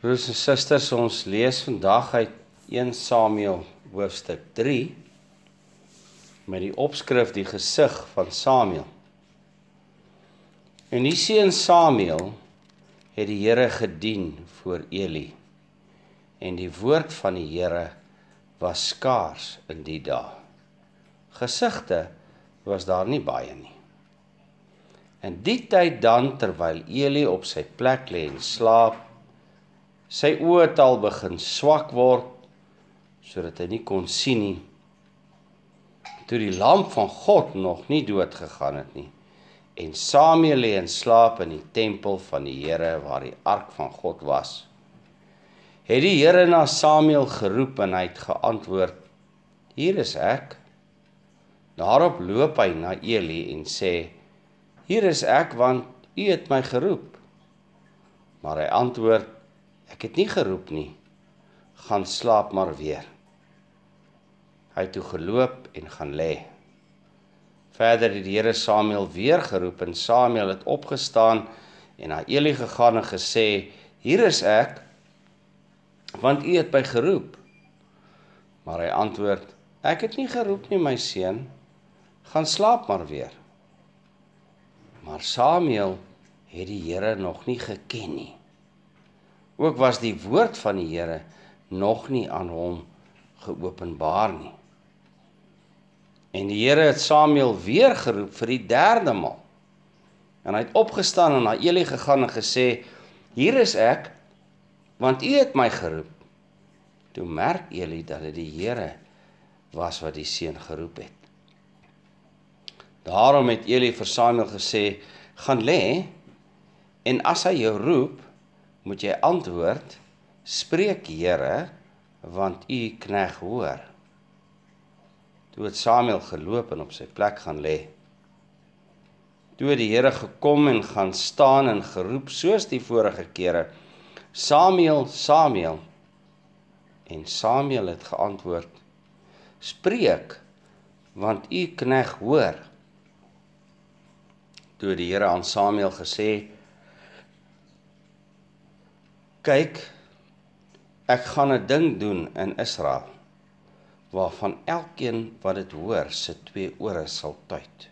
Broers en susters, ons lees vandag uit 1 Samuel hoofstuk 3 met die opskrif die gesig van Samuel. En die seun Samuel het die Here gedien voor Eli. En die woord van die Here was skaars in die dae. Gesigte was daar nie baie nie. In die tyd dan terwyl Eli op sy plek lê en slaap, sy oë het al begin swak word sodat hy nie kon sien nie. Toe die lamp van God nog nie dood gegaan het nie en Samuel lê in slaap in die tempel van die Here waar die ark van God was het die Here na Samuel geroep en hy het geantwoord hier is ek. Daarop loop hy na Eli en sê hier is ek want u het my geroep. Maar hy antwoord Ek het nie geroep nie. Gaan slaap maar weer. Hy het toe geloop en gaan lê. Verder het die Here Samuel weer geroep en Samuel het opgestaan en na Eli gegaan en gesê: "Hier is ek, want u het my geroep." Maar hy antwoord: "Ek het nie geroep nie, my seun. Gaan slaap maar weer." Maar Samuel het die Here nog nie geken nie. Ook was die woord van die Here nog nie aan hom geopenbaar nie. En die Here het Samuel weer geroep vir die derde maal. En hy het opgestaan en na Eli gegaan en gesê: "Hier is ek, want U het my geroep." Toe merk Eli dat dit die Here was wat die seun geroep het. Daarom het Eli vir Samuel gesê: "Gaan lê en as hy jou roep, moet jy antwoord: Spreek Here, want u knegg hoor. Toe het Samuel geloop en op sy plek gaan lê. Toe die Here gekom en gaan staan en geroep soos die vorige kere: Samuel, Samuel. En Samuel het geantwoord: Spreek, want u knegg hoor. Toe die Here aan Samuel gesê het: Kyk, ek gaan 'n ding doen in Israel waarvan elkeen wat dit hoor se twee ore sal tuit.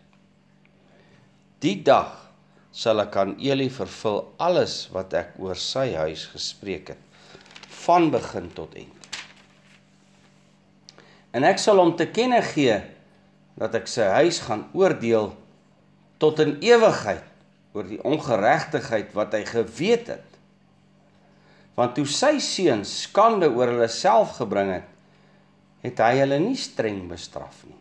Die dag sal ek aan Eli vervul alles wat ek oor sy huis gespreek het van begin tot eind. En ek sal hom te kenne gee dat ek sy huis gaan oordeel tot in ewigheid oor die ongeregtigheid wat hy geweet het want toe sy seuns skande oor hulle self gebring het, het hy hulle nie streng bestraf nie.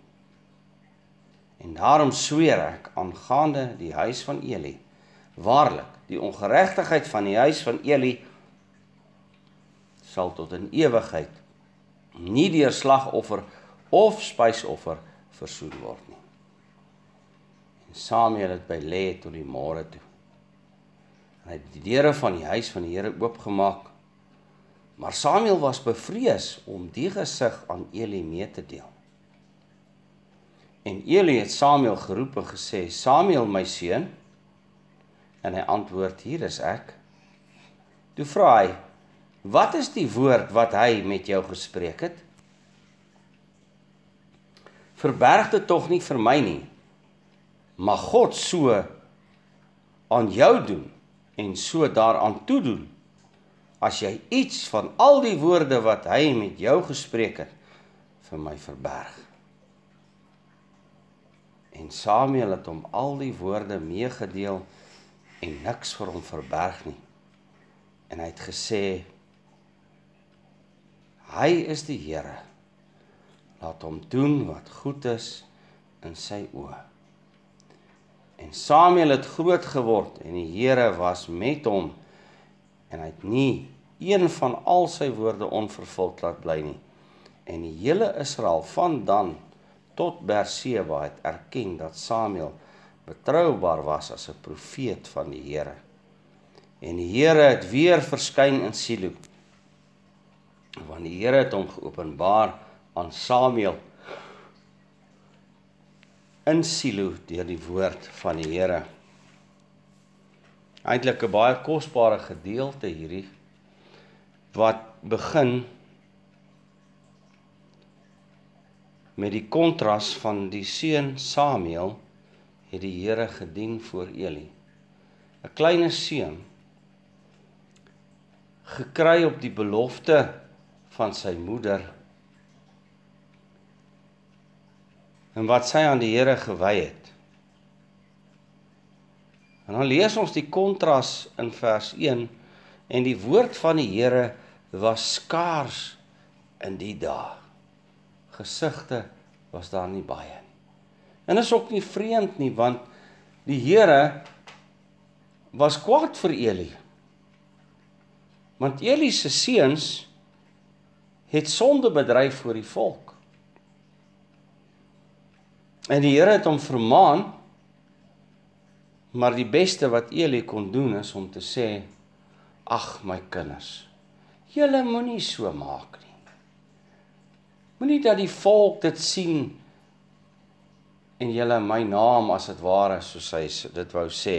En daarom sweer ek aangaande die huis van Eli, waarlik, die ongeregtigheid van die huis van Eli sal tot in ewigheid nie deur slagoffer of spysoffer versoen word nie. En Samuel het by lê tot die môre toe. Hy het die deure van die huis van die Here oopgemaak. Maar Samuel was bevrees om die gesig aan Eli mee te deel. En Eli het Samuel geroep en gesê: "Samuel, my seun." En hy antwoord: "Hier is ek." Toe vra hy: "Wat is die woord wat hy met jou gespreek het?" Verberg dit tog nie vir my nie. Mag God so aan jou doen en so daaraan toedoen as jy iets van al die woorde wat hy met jou gespreek het vir my verberg. En Samuel het hom al die woorde meegedeel en niks vir hom verberg nie. En hy het gesê hy is die Here. Laat hom doen wat goed is in sy oë. En Samuel het groot geword en die Here was met hom en hy het nie een van al sy woorde onvervuld laat bly nie. En die hele Israel van dan tot Berseba het erken dat Samuel betroubaar was as 'n profeet van die Here. En die Here het weer verskyn in Silo. Want die Here het hom geopenbaar aan Samuel in Silo deur die woord van die Here. Eintlik 'n baie kosbare gedeelte hierdie wat begin met die kontras van die seun Samuel het die Here gedien voor Eli. 'n Klein seun gekry op die belofte van sy moeder en wat sy aan die Here gewy het. En dan lees ons die kontras in vers 1 en die woord van die Here was skaars in die dae gesigte was daar nie baie nie. En is ook nie vreemd nie want die Here was kwaad vir Eli. Want Eli se seuns het sonde bedryf voor die volk. En die Here het hom vermaan maar die beste wat Eli kon doen is om te sê ag my kinders julle moenie so maak nie Moenie dat die volk dit sien en julle my naam as dit ware soos hy dit wou sê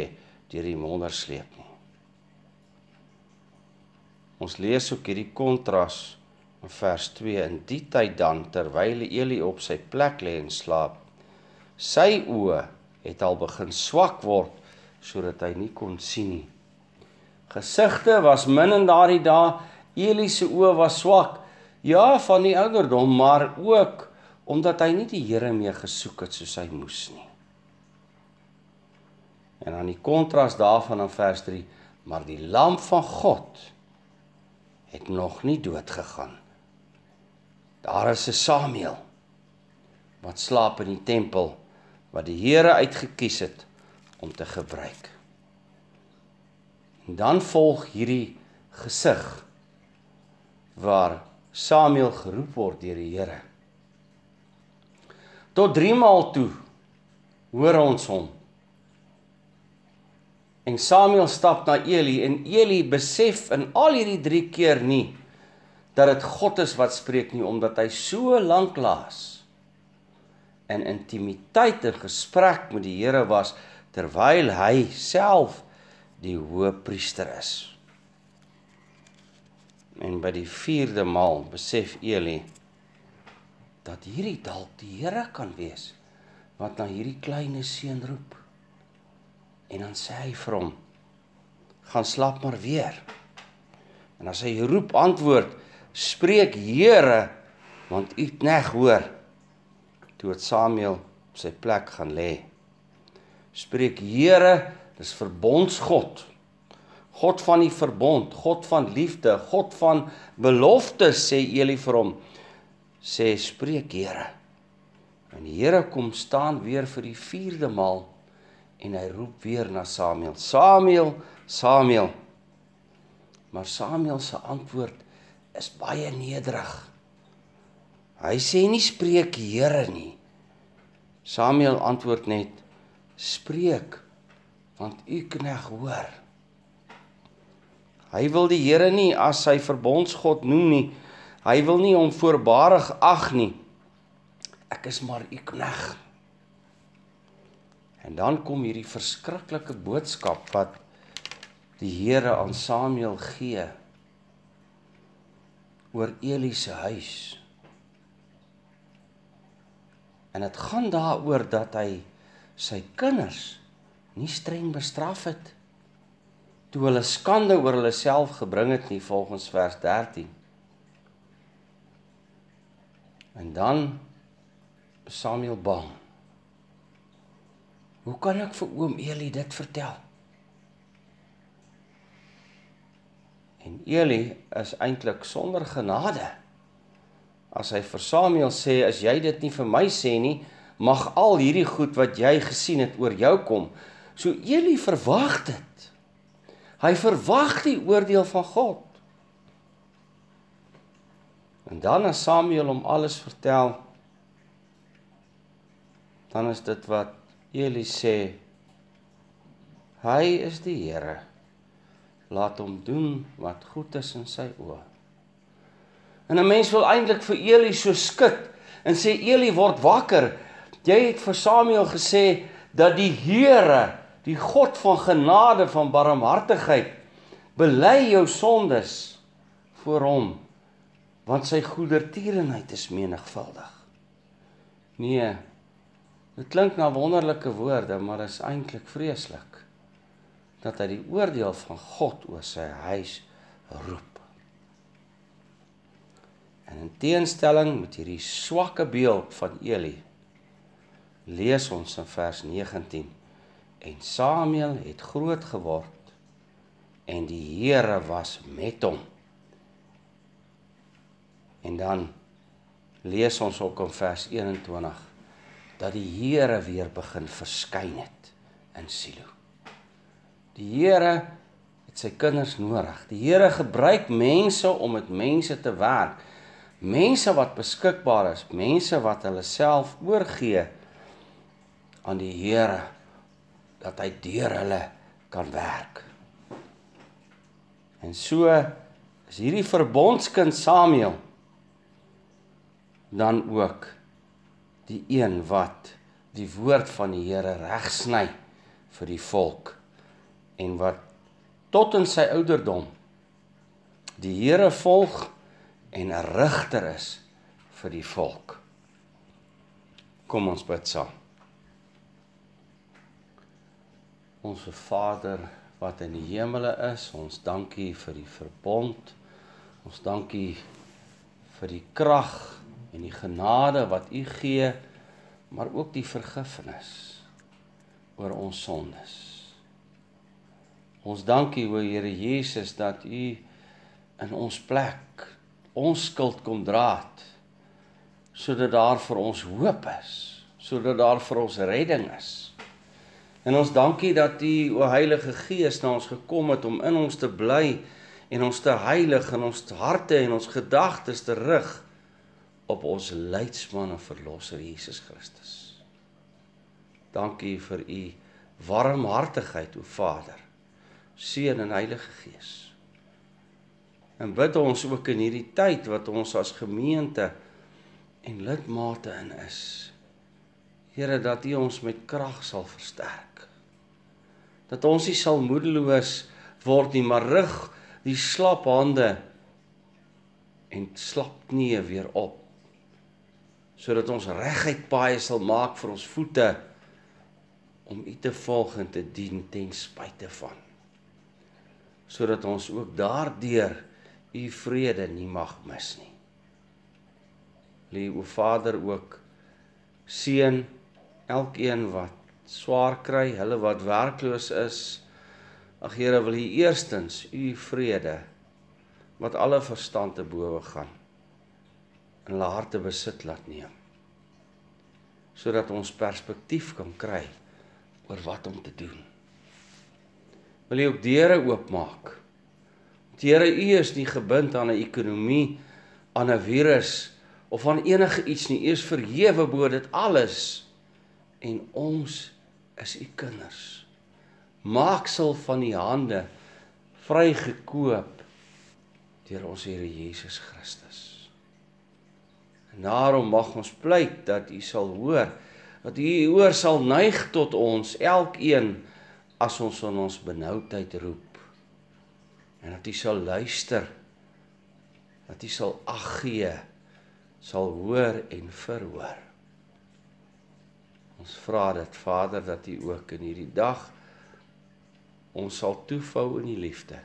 deur die monder sleep nie. Ons lees ook hierdie kontras in vers 2 in die tyd dan terwyl Eli op sy plek lê en slaap sy oë het al begin swak word sodat hy nie kon sien nie. Gesigte was min in daardie dae. Eli se oë was swak Ja, van die ouderdom, maar ook omdat hy nie die Here meer gesoek het soos hy moes nie. En aan die kontras daarvan in vers 3, maar die lam van God het nog nie dood gegaan. Daar is 'n Samuel wat slaap in die tempel wat die Here uitgekies het om te gebruik. En dan volg hierdie gesig waar Samuel geroep word deur die Here. Tot 3 maal toe hoor ons hom. En Samuel stap na Eli en Eli besef in al hierdie 3 keer nie dat dit God is wat spreek nie omdat hy so lank laas in intimiteit en gesprek met die Here was terwyl hy self die hoëpriester is. En by die 4de maal besef Eli dat hierdie dalk die Here kan wees wat na hierdie klein seun roep. En dan sê hy vir hom: "Gaan slaap maar weer." En as hy roep antwoord: "Spreek Here, want u knegg hoor." Toe het Samuel sy plek gaan lê. Spreek Here, dis verbondsgod. God van die verbond, God van liefde, God van beloftes sê Eli vir hom. Sê spreek Here. En die Here kom staan weer vir die 4de maal en hy roep weer na Samuel. Samuel, Samuel. Maar Samuel se antwoord is baie nederig. Hy sê nie spreek Here nie. Samuel antwoord net spreek want u knegg hoor. Hy wil die Here nie as sy verbondsgod noem nie. Hy wil nie hom voorbarig ag nie. Ek is maar u knegg. En dan kom hierdie verskriklike boodskap wat die Here aan Samuel gee oor Eli se huis. En dit gaan daaroor dat hy sy kinders nie streng bestraf het toe hulle skande oor hulle self gebring het nie volgens vers 13. En dan Samuel bang. Hoe kan ek vir oom Eli dit vertel? En Eli is eintlik sonder genade. As hy vir Samuel sê as jy dit nie vir my sê nie, mag al hierdie goed wat jy gesien het oor jou kom. So Eli verwag dit. Hy verwag die oordeel van God. En dan as Samuel hom alles vertel, dan is dit wat Eli sê: Hy is die Here. Laat hom doen wat goed is in sy oë. En 'n mens wil eintlik vir Eli so skud en sê Eli word wakker. Jy het vir Samuel gesê dat die Here die God van genade van barmhartigheid bely jou sondes voor hom want sy goedertierenheid is menigvuldig. Nee. Dit klink na wonderlike woorde, maar is eintlik vreeslik dat hy die oordeel van God oor sy huis roep. En in teenstelling met hierdie swakke beeld van Eli lees ons in vers 19 en Samuel het groot geword en die Here was met hom. En dan lees ons ook in vers 21 dat die Here weer begin verskyn het in Silo. Die Here het sy kinders nodig. Die Here gebruik mense om met mense te werk. Mense wat beskikbaar is, mense wat hulle self oorgee aan die Here dat hy deur hulle kan werk. En so is hierdie verbondskind Samuel dan ook die een wat die woord van die Here regsny vir die volk en wat tot in sy ouderdom die Here volg en 'n rigter is vir die volk. Kom ons bid saam. Onse Vader wat in die hemele is, ons dankie vir die verbond. Ons dankie vir die krag en die genade wat U gee, maar ook die vergifnis oor ons sondes. Ons dankie o Here Jesus dat U in ons plek ons skuld kom dra het sodat daar vir ons hoop is, sodat daar vir ons redding is. En ons dankie dat U o Heilige Gees na ons gekom het om in ons te bly en ons te heilig en ons harte en ons gedagtes te rig op ons leidsman en verlosser Jesus Christus. Dankie vir u warmhartigheid, o Vader, Seun en Heilige Gees. En bid ons ook in hierdie tyd wat ons as gemeente en lidmate in is. Here dat U ons met krag sal versterk. Dat ons nie sal moedeloos word nie, maar rig die slap hande en slap knieë weer op sodat ons reguit paaie sal maak vir ons voete om U te volg en te dien ten spyte van sodat ons ook daardeur U vrede nie mag mis nie. Lê o Vader ook seën elkeen wat swaar kry, hulle wat werkloos is. Ag Here, wil U eerstens U vrede wat alle verstand te bowe gaan in hulle harte besit laat neem sodat ons perspektief kan kry oor wat om te doen. Wil jy ook deure oopmaak? Here, U is nie gebind aan 'n ekonomie, aan 'n virus of aan enige iets nie. U is verhewe bo dit alles en ons is U kinders. Maaksel van U hande vrygekoop deur ons Here Jesus Christus. En daarom mag ons pleit dat U sal hoor dat U oor sal neig tot ons elkeen as ons in ons benoudheid roep. En dat U sal luister. Dat U sal ag gee, sal hoor en verhoor. Ons vra dit Vader dat U ook in hierdie dag ons sal toefou in die liefde.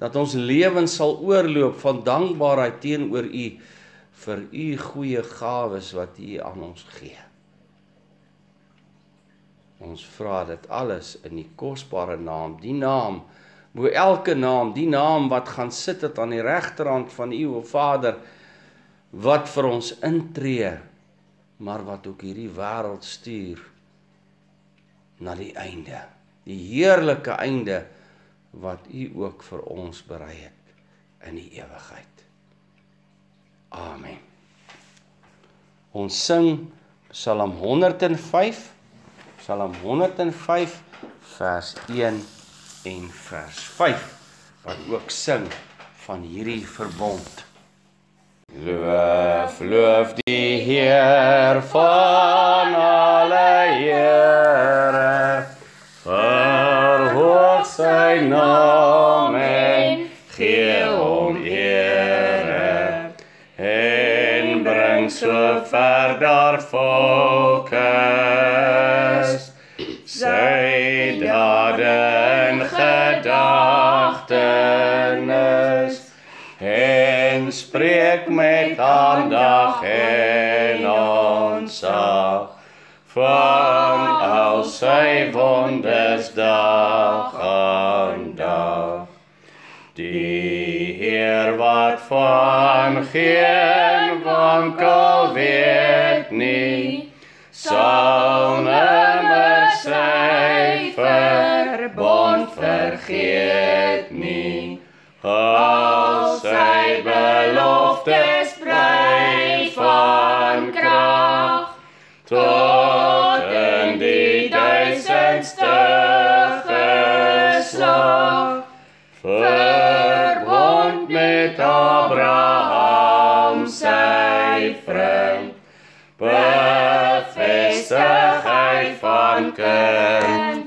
Dat ons lewens sal oorloop van dankbaarheid teenoor U vir u goeie gawes wat u aan ons gee. Ons vra dit alles in die kosbare naam, die naam bo elke naam, die naam wat gaan sit het aan die regterhand van u o Vader wat vir ons intree, maar wat ook hierdie wêreld stuur na die einde, die heerlike einde wat u ook vir ons berei het in die ewigheid. Amen. Ons sing Psalm 105 Psalm 105 vers 1 en vers 5 wat ook sing van hierdie verbond. Loof, loof die Heer van alle Here. Verhoog sy naam en gee hom ere. En bring so ver daar volkes sy dade in gedagtenis en spreek met aandag en onsag van al sy wonders dag aan dag die Heer wat van geen wankel weet nie sal nimmer sy verbond vergeet nie al bevestig hy van kind tot